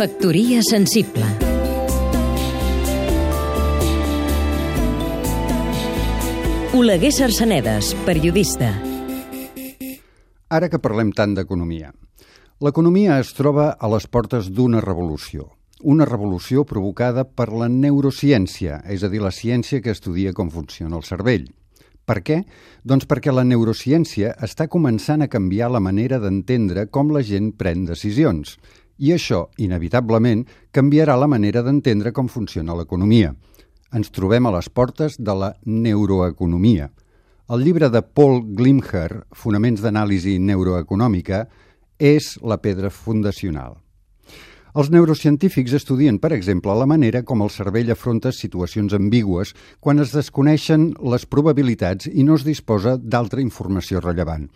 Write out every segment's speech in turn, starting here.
Factoria sensible Oleguer Sarsenedes, periodista Ara que parlem tant d'economia. L'economia es troba a les portes d'una revolució. Una revolució provocada per la neurociència, és a dir, la ciència que estudia com funciona el cervell. Per què? Doncs perquè la neurociència està començant a canviar la manera d'entendre com la gent pren decisions. I això, inevitablement, canviarà la manera d'entendre com funciona l'economia. Ens trobem a les portes de la neuroeconomia. El llibre de Paul Glimcher, Fonaments d'anàlisi neuroeconòmica, és la pedra fundacional. Els neurocientífics estudien, per exemple, la manera com el cervell afronta situacions ambigües quan es desconeixen les probabilitats i no es disposa d'altra informació rellevant.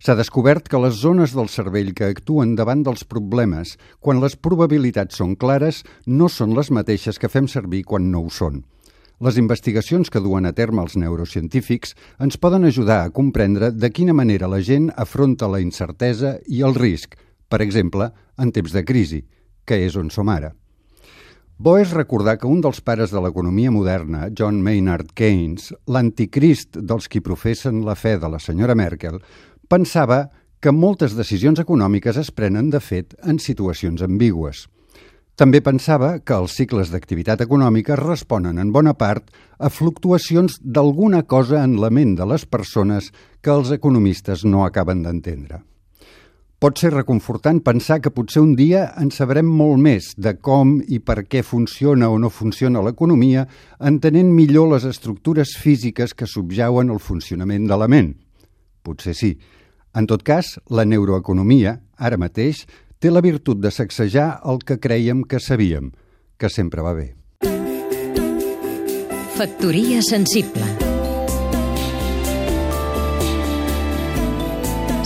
S'ha descobert que les zones del cervell que actuen davant dels problemes quan les probabilitats són clares no són les mateixes que fem servir quan no ho són. Les investigacions que duen a terme els neurocientífics ens poden ajudar a comprendre de quina manera la gent afronta la incertesa i el risc, per exemple, en temps de crisi, que és on som ara. Bo és recordar que un dels pares de l'economia moderna, John Maynard Keynes, l'anticrist dels qui professen la fe de la senyora Merkel, pensava que moltes decisions econòmiques es prenen, de fet, en situacions ambigües – també pensava que els cicles d'activitat econòmica responen en bona part a fluctuacions d'alguna cosa en la ment de les persones que els economistes no acaben d'entendre. Pot ser reconfortant pensar que potser un dia en sabrem molt més de com i per què funciona o no funciona l'economia, entenent millor les estructures físiques que subjauen el funcionament de la ment. Potser sí. En tot cas, la neuroeconomia, ara mateix, té la virtut de sacsejar el que creiem que sabíem, que sempre va bé. Factoria sensible